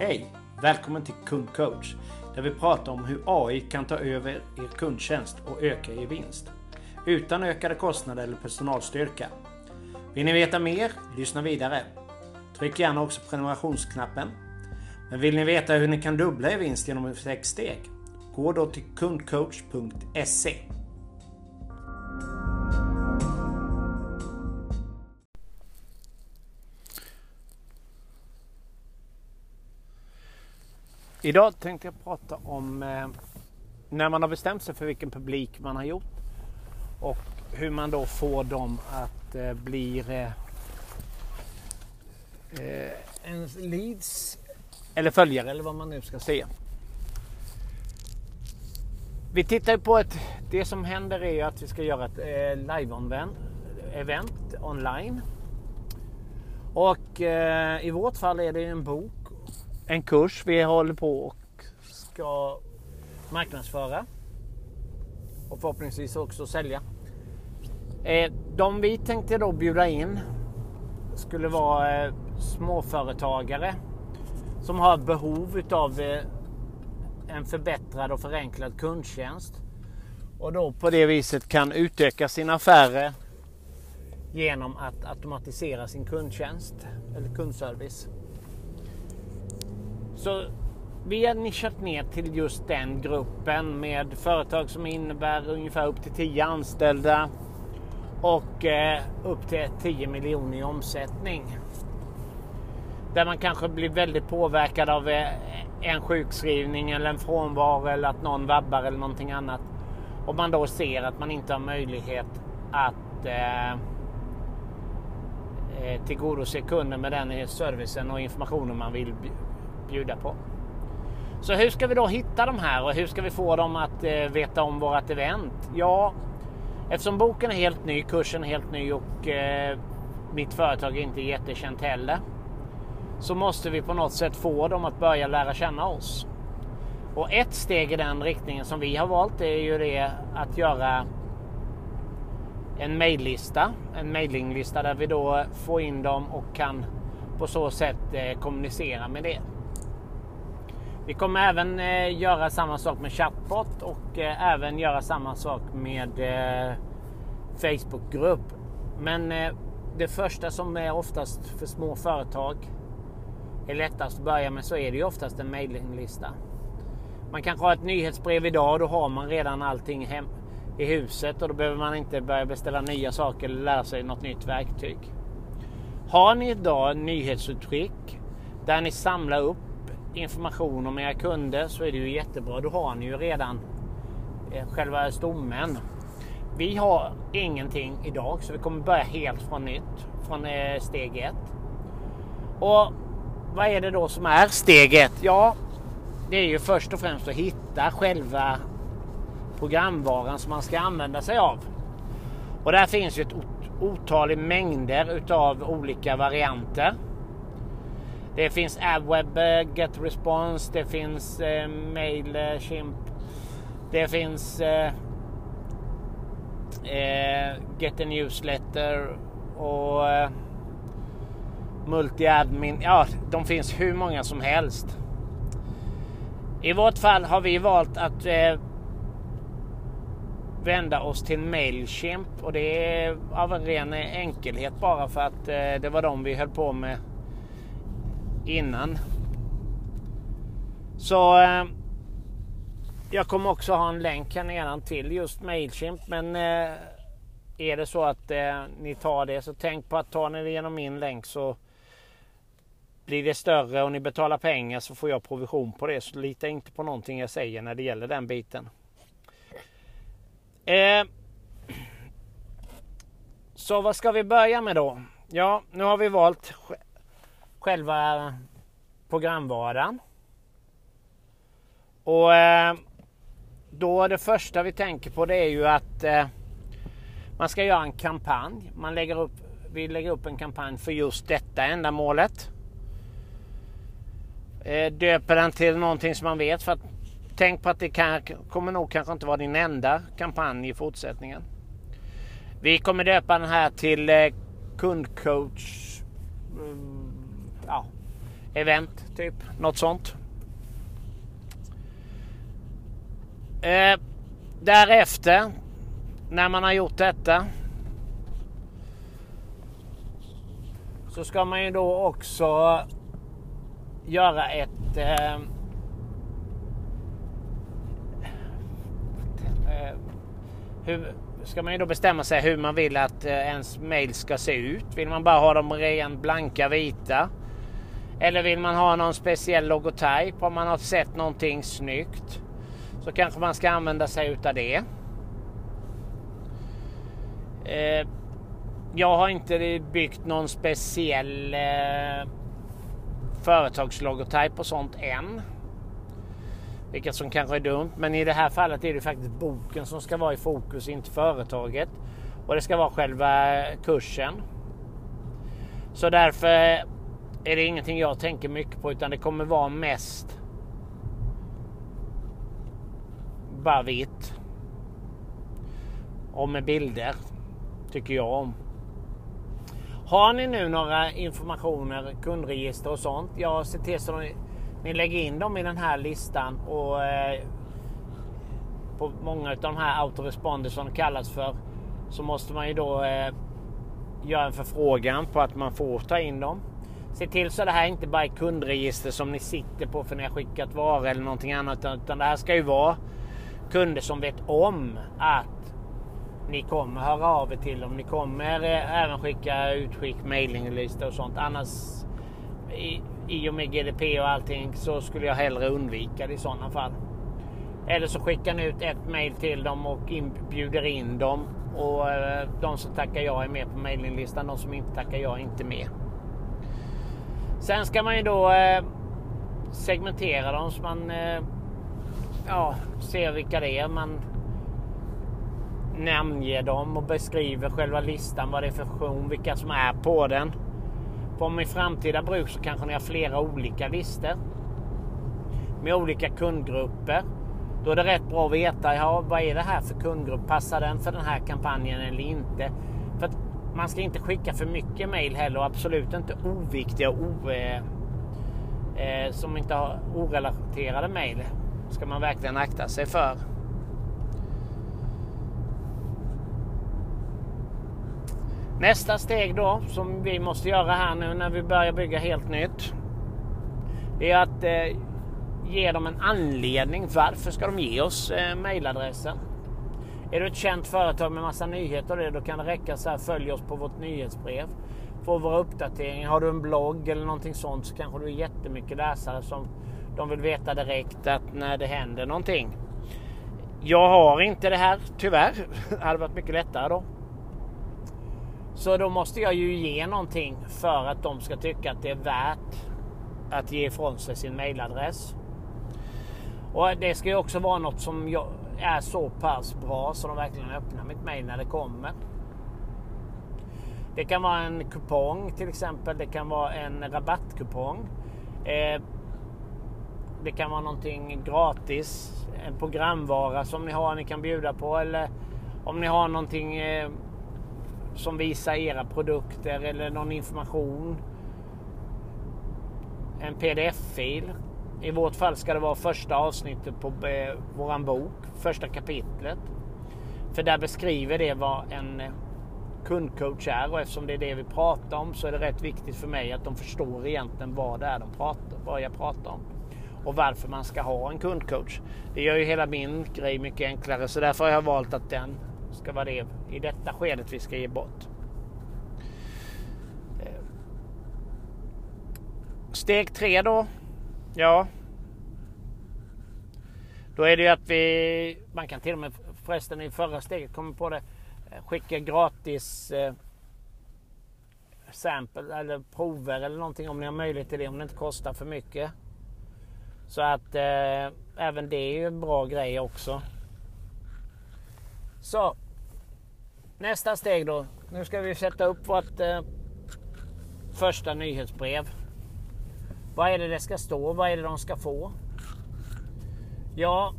Hej! Välkommen till Kundcoach där vi pratar om hur AI kan ta över er kundtjänst och öka er vinst. Utan ökade kostnader eller personalstyrka. Vill ni veta mer? Lyssna vidare. Tryck gärna också på prenumerationsknappen. Men vill ni veta hur ni kan dubbla er vinst genom sex steg? Gå då till kundcoach.se. Idag tänkte jag prata om eh, när man har bestämt sig för vilken publik man har gjort och hur man då får dem att eh, bli eh, eh leads eller följare eller vad man nu ska säga. Vi tittar på ett, det som händer är ju att vi ska göra ett eh, live-event online. Och eh, i vårt fall är det en bok en kurs vi håller på och ska marknadsföra. Och förhoppningsvis också sälja. Eh, de vi tänkte då bjuda in skulle vara eh, småföretagare som har behov utav eh, en förbättrad och förenklad kundtjänst. Och då på det viset kan utöka sina affärer genom att automatisera sin kundtjänst eller kundservice. Så vi har nischat ner till just den gruppen med företag som innebär ungefär upp till 10 anställda och eh, upp till 10 miljoner i omsättning. Där man kanske blir väldigt påverkad av eh, en sjukskrivning eller en frånvaro eller att någon vabbar eller någonting annat. Och man då ser att man inte har möjlighet att eh, eh tillgodose kunden med den servicen och informationen man vill bjuda på. Så hur ska vi då hitta de här och hur ska vi få dem att eh, veta om vårt event? Ja, eftersom boken är helt ny, kursen är helt ny och eh, mitt företag är inte jättekänt heller. Så måste vi på något sätt få dem att börja lära känna oss. Och ett steg i den riktningen som vi har valt är ju det att göra en mejllista, en mejlinglista där vi då får in dem och kan på så sätt eh, kommunicera med det. Vi kommer även eh, göra samma sak med chatbot och eh, även göra samma sak med eh, Facebookgrupp. Men eh, det första som är oftast för små företag är lättast att börja med så är det ju oftast en mailinglista. Man kanske har ett nyhetsbrev idag och då har man redan allting hem i huset och då behöver man inte börja beställa nya saker eller lära sig något nytt verktyg. Har ni idag nyhetsutskick där ni samlar upp information om era kunder så är det ju jättebra. Då har ni ju redan eh, själva stommen. Vi har ingenting idag så vi kommer börja helt från nytt, från eh, steg ett. Och vad är det då som är steg ett? Ja, det är ju först och främst att hitta själva programvaran som man ska använda sig av. Och där finns ju ett otalig mängder utav olika varianter. Det finns AdWeb, eh, GetResponse, det finns eh, Mailchimp. Det finns eh, eh, Get a Newsletter och eh, Multi-Admin. Ja, de finns hur många som helst. I vårt fall har vi valt att eh, vända oss till Mailchimp och det är av en ren enkelhet bara för att eh, det var de vi höll på med innan. Så eh, jag kommer också ha en länk här nedan till just Mailchimp. Men eh, är det så att eh, ni tar det så tänk på att tar ni det genom min länk så blir det större och ni betalar pengar så får jag provision på det. Så lita inte på någonting jag säger när det gäller den biten. Eh, så vad ska vi börja med då? Ja, nu har vi valt själva programvaran. Och eh, då det första vi tänker på det är ju att eh, man ska göra en kampanj. Man lägger upp, vi lägger upp en kampanj för just detta ändamålet. Eh, döper den till någonting som man vet för att tänk på att det kan, kommer nog kanske inte vara din enda kampanj i fortsättningen. Vi kommer döpa den här till kundcoach ja, event, typ. Något sånt. Eh, därefter, när man har gjort detta. Så ska man ju då också göra ett eh, eh hur, ska man ju då bestämma sig hur man vill att eh, ens mail ska se ut. Vill man bara ha dem rent blanka vita? Eller vill man ha någon speciell logotyp? Om man har sett någonting snyggt så kanske man ska använda sig utav det. Eh, jag har inte byggt någon speciell eh, företagslogotyp och sånt än. Vilket som kanske är dumt, men i det här fallet är det faktiskt boken som ska vara i fokus, inte företaget. Och det ska vara själva kursen. Så därför är det ingenting jag tänker mycket på, utan det kommer vara mest bara vitt. Och med bilder, tycker jag om. Har ni nu några informationer, kundregister och sånt, Jag ser till så att ni lägger in dem i den här listan och eh, på många av de här autoresponders som det kallas för så måste man ju då eh, göra en förfrågan på att man får ta in dem. Se till så det här inte bara är kundregister som ni sitter på för ni har skickat varor eller någonting annat utan det här ska ju vara kunder som vet om att ni kommer höra av er till dem. Ni kommer eh, även skicka utskick, mailinglista och sånt. Annars i, i och med GDP och allting så skulle jag hellre undvika det i sådana fall. Eller så skickar ni ut ett mail till dem och bjuder in dem. Och eh, de som tackar ja är med på mailinglistan. De som inte tackar ja är inte med. Sen ska man ju då eh, segmentera dem så man eh, ja, ser vilka det är. Man namnger dem och beskriver själva listan, vad det är för funktion, vilka som är på den. På min framtida bruk så kanske ni har flera olika listor med olika kundgrupper. Då är det rätt bra att veta, ja, vad är det här för kundgrupp? Passar den för den här kampanjen eller inte? Man ska inte skicka för mycket mail heller och absolut inte oviktiga o, eh, eh, som inte har orelaterade mail. ska man verkligen akta sig för. Nästa steg då som vi måste göra här nu när vi börjar bygga helt nytt. Det är att eh, ge dem en anledning. Varför ska de ge oss eh, mejladressen? Är du ett känt företag med massa nyheter och det, då kan det räcka så här. Följ oss på vårt nyhetsbrev. Få våra uppdateringar. Har du en blogg eller någonting sånt så kanske du är jättemycket läsare som de vill veta direkt att när det händer någonting. Jag har inte det här, tyvärr. Det hade varit mycket lättare då. Så då måste jag ju ge någonting för att de ska tycka att det är värt att ge ifrån sig sin mailadress. Och det ska ju också vara något som är så pass bra så de verkligen öppnar mitt mail när det kommer. Det kan vara en kupong till exempel. Det kan vara en rabattkupong. Eh, det kan vara någonting gratis. En programvara som ni har ni kan bjuda på. Eller om ni har någonting eh, som visar era produkter eller någon information. En pdf-fil. I vårt fall ska det vara första avsnittet på eh, våran bok, första kapitlet. För där beskriver det vad en kundcoach är och eftersom det är det vi pratar om så är det rätt viktigt för mig att de förstår egentligen vad det är de pratar, vad jag pratar om. Och varför man ska ha en kundcoach. Det gör ju hela min grej mycket enklare så därför har jag valt att den ska vara det i detta skedet vi ska ge bort. Eh. Steg tre då. Ja. Då är det ju att vi, man kan till och med förresten i förra steget komma på det, eh, skicka gratis eh, sample eller prover eller någonting om ni har möjlighet till det om det inte kostar för mycket. Så att eh, även det är ju en bra grej också. Så Nästa steg då. Nu ska vi sätta upp vårt eh, första nyhetsbrev. Vad är det det ska stå? Vad är det de ska få? Ja,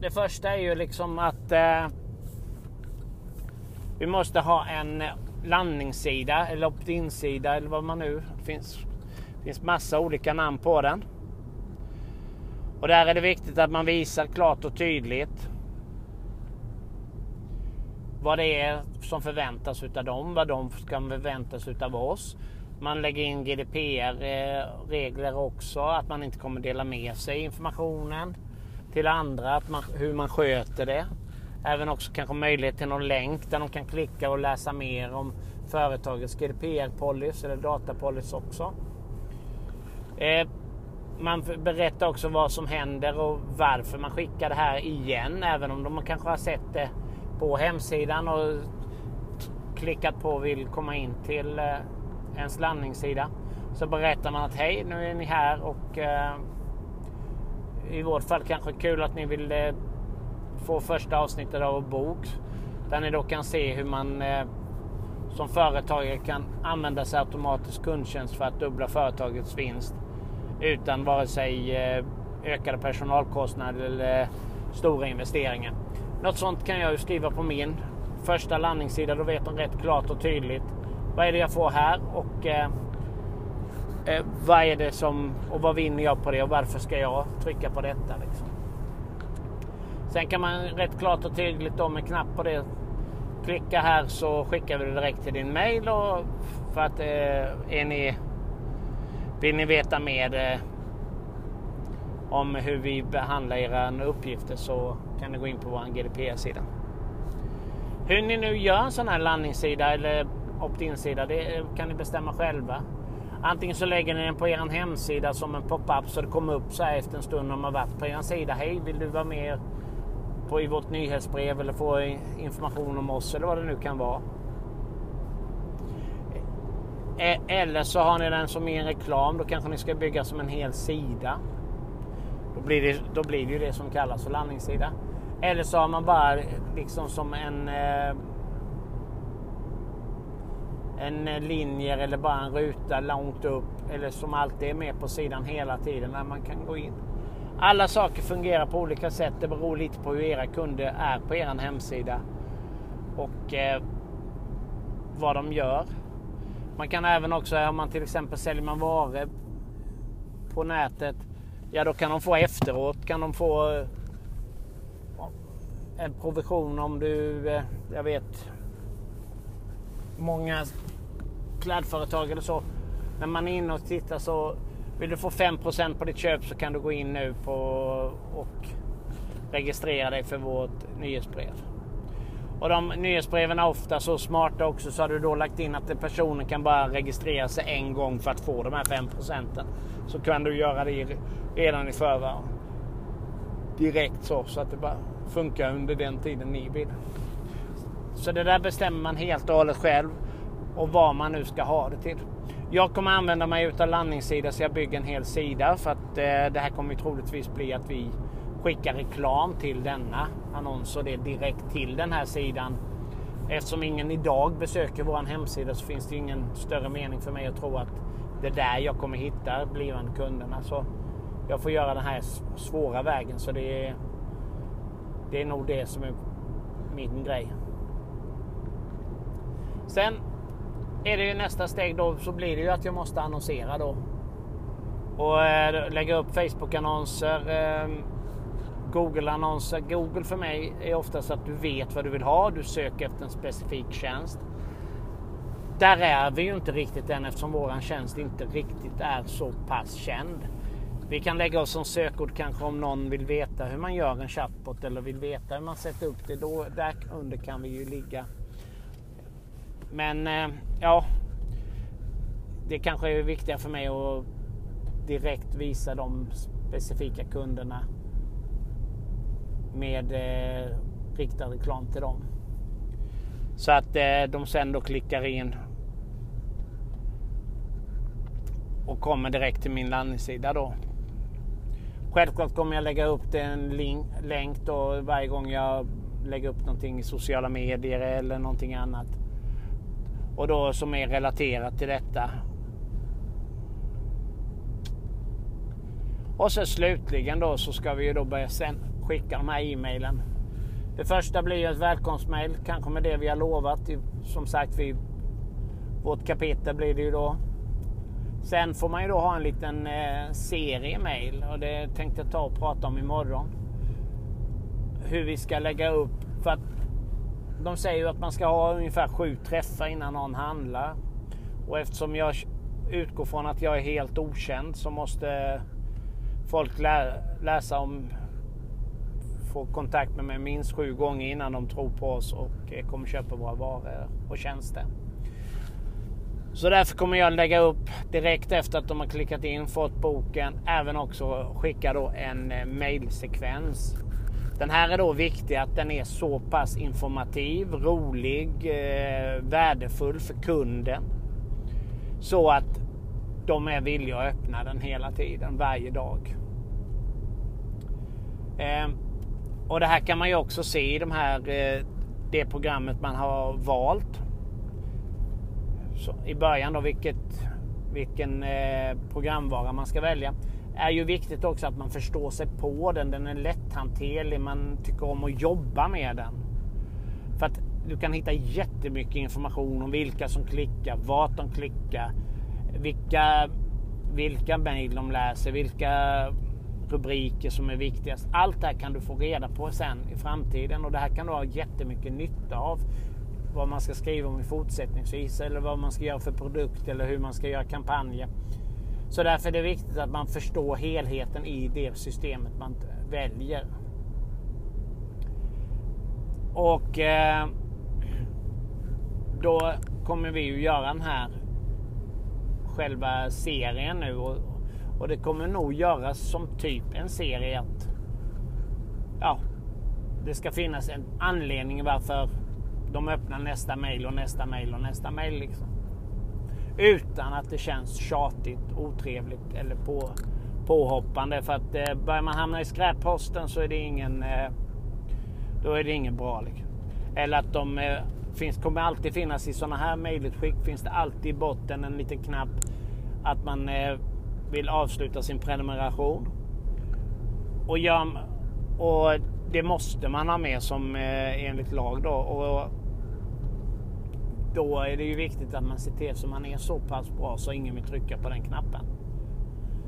det första är ju liksom att eh, vi måste ha en landningssida eller opt-in-sida eller vad man nu... Det finns, finns massa olika namn på den. Och där är det viktigt att man visar klart och tydligt vad det är som förväntas utav dem, vad de ska förväntas utav oss. Man lägger in GDPR-regler också, att man inte kommer dela med sig informationen till andra, att man, hur man sköter det. Även också kanske möjlighet till någon länk där de kan klicka och läsa mer om företagets GDPR-policy eller datapolicy också. Eh, man berättar också vad som händer och varför man skickar det här igen, även om de kanske har sett det på hemsidan och klickat på vill komma in till eh, ens landningssida. Så berättar man att hej, nu är ni här och eh, i vårt fall kanske kul att ni vill eh, få första avsnittet av vår bok. Där ni då kan se hur man eh, som företagare kan använda sig automatisk kundtjänst för att dubbla företagets vinst. Utan vare sig eh, ökade personalkostnader eller eh, stora investeringar. Något sånt kan jag ju skriva på min första landningssida. Då vet de rätt klart och tydligt vad är det jag får här och eh, eh, vad är det som och vad vinner jag på det och varför ska jag trycka på detta liksom. Sen kan man rätt klart och tydligt om en knapp på det klicka här så skickar vi det direkt till din mail och för att eh, är ni vill ni veta mer eh, om hur vi behandlar era uppgifter så kan ni gå in på vår GDPR-sida. Hur ni nu gör en sån här landningssida eller opt-in-sida, det kan ni bestämma själva. Antingen så lägger ni den på er hemsida som en pop-up så det kommer upp så här efter en stund om man varit på er sida. Hej, vill du vara med på, i vårt nyhetsbrev eller få information om oss eller vad det nu kan vara. E- eller så har ni den som en reklam. Då kanske ni ska bygga som en hel sida. Då blir det, då blir det ju det som kallas för landningssida. Eller så har man bara liksom som en eh, en eh, linje eller bara en ruta långt upp eller som alltid är med på sidan hela tiden när man kan gå in. Alla saker fungerar på olika sätt. Det beror lite på hur era kunder är på er hemsida och eh, vad de gör. Man kan även också, om man till exempel säljer man varor på nätet, ja då kan de få efteråt, kan de få eh, en provision om du, eh, jag vet, många klädföretag eller så. När man är inne och tittar så vill du få 5% på ditt köp så kan du gå in nu på och registrera dig för vårt nyhetsbrev. Och de nyhetsbreven är ofta så smarta också så har du då lagt in att personen kan bara registrera sig en gång för att få de här 5 procenten. Så kan du göra det redan i förväg. Direkt så, så att det bara funkar under den tiden ni vill. Så det där bestämmer man helt och hållet själv och vad man nu ska ha det till. Jag kommer använda mig utav landningssida så jag bygger en hel sida för att eh, det här kommer troligtvis bli att vi skickar reklam till denna annons och det direkt till den här sidan. Eftersom ingen idag besöker vår hemsida så finns det ingen större mening för mig att tro att det är där jag kommer hitta blivande kunderna. Så jag får göra den här svåra vägen så det är, det är nog det som är min grej. Sen är det ju nästa steg då så blir det ju att jag måste annonsera då. Och eh, lägga upp Facebook-annonser, eh, Google-annonser. Google för mig är oftast att du vet vad du vill ha. Du söker efter en specifik tjänst. Där är vi ju inte riktigt än eftersom våran tjänst inte riktigt är så pass känd. Vi kan lägga oss som sökord kanske om någon vill veta hur man gör en chatbot eller vill veta hur man sätter upp det. Då, där under kan vi ju ligga. Men eh, ja, det kanske är viktigare för mig att direkt visa de specifika kunderna med eh, riktad reklam till dem. Så att eh, de sen då klickar in och kommer direkt till min landningssida då. Självklart kommer jag lägga upp en link, länk då varje gång jag lägger upp någonting i sociala medier eller någonting annat. Och då som är relaterat till detta. Och så slutligen då så ska vi ju då börja sen skicka de här e-mailen. Det första blir ju ett välkomstmail, kanske med det vi har lovat. Som sagt, vi, vårt kapitel blir det ju då. Sen får man ju då ha en liten eh, serie mail och det tänkte jag ta och prata om imorgon. Hur vi ska lägga upp. För att de säger ju att man ska ha ungefär sju träffar innan någon handlar. Och eftersom jag utgår från att jag är helt okänd så måste folk lä läsa om få kontakt med mig minst sju gånger innan de tror på oss och eh, kommer köpa våra varor och tjänster. Så därför kommer jag lägga upp direkt efter att de har klickat in, fått boken, även också skicka då en eh, mailsekvens. Den här är då viktig att den är så pass informativ, rolig, eh, värdefull för kunden. Så att de är villiga att öppna den hela tiden, varje dag. Eh, och det här kan man ju också se i de här, eh, det programmet man har valt. Så I början då vilket, vilken eh, programvara man ska välja är ju viktigt också att man förstår sig på den. Den är lätthanterlig. Man tycker om att jobba med den. För att du kan hitta jättemycket information om vilka som klickar, vart de klickar, vilka, vilka mejl de läser, vilka rubriker som är viktigast. Allt det här kan du få reda på sen i framtiden och det här kan du ha jättemycket nytta av. Vad man ska skriva om i fortsättningsvis eller vad man ska göra för produkt eller hur man ska göra kampanjer. Så därför är det viktigt att man förstår helheten i det systemet man väljer. Och eh, då kommer vi ju göra den här själva serien nu och, och det kommer nog göras som typ en serie att ja, det ska finnas en anledning varför de öppnar nästa mail och nästa mail och nästa mail. Liksom. Utan att det känns tjatigt, otrevligt eller på, påhoppande. För att eh, börjar man hamna i skräpposten så är det ingen, eh, då är det ingen bra. Liksom. Eller att de eh, finns, kommer alltid finnas i sådana här mejlutskick finns det alltid i botten en liten knapp att man eh, vill avsluta sin prenumeration. Och, gör, och det måste man ha med som eh, enligt lag då. Och då är det ju viktigt att man ser till så man är så pass bra så ingen vill trycka på den knappen.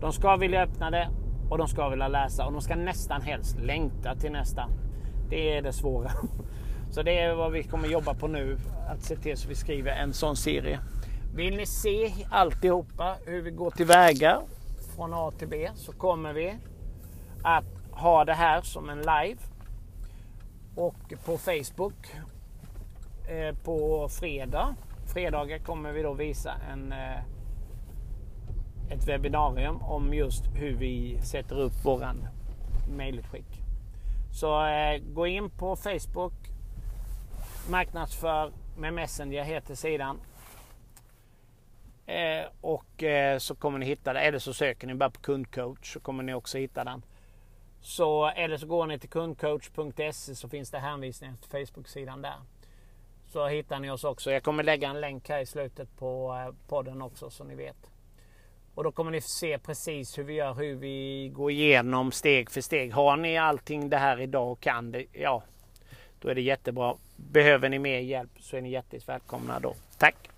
De ska vilja öppna det och de ska vilja läsa och de ska nästan helst längta till nästa. Det är det svåra. Så det är vad vi kommer jobba på nu. Att se till så vi skriver en sån serie. Vill ni se alltihopa hur vi går tillväga från A till B så kommer vi att ha det här som en live. Och på Facebook Eh, på fredag. Fredagar kommer vi då visa en, eh, ett webbinarium om just hur vi sätter upp våran mailutskick. Så eh, gå in på Facebook. Marknadsför med Messenger heter sidan. Eh, och eh, så kommer ni hitta det. Eller så söker ni bara på kundcoach så kommer ni också hitta den. Så, eller så går ni till kundcoach.se så finns det hänvisningar till Facebook-sidan där. Så hittar ni oss också. Jag kommer lägga en länk här i slutet på eh, podden också så ni vet. Och då kommer ni se precis hur vi gör, hur vi går igenom steg för steg. Har ni allting det här idag och kan det, ja, då är det jättebra. Behöver ni mer hjälp så är ni hjärtligt välkomna då. Tack!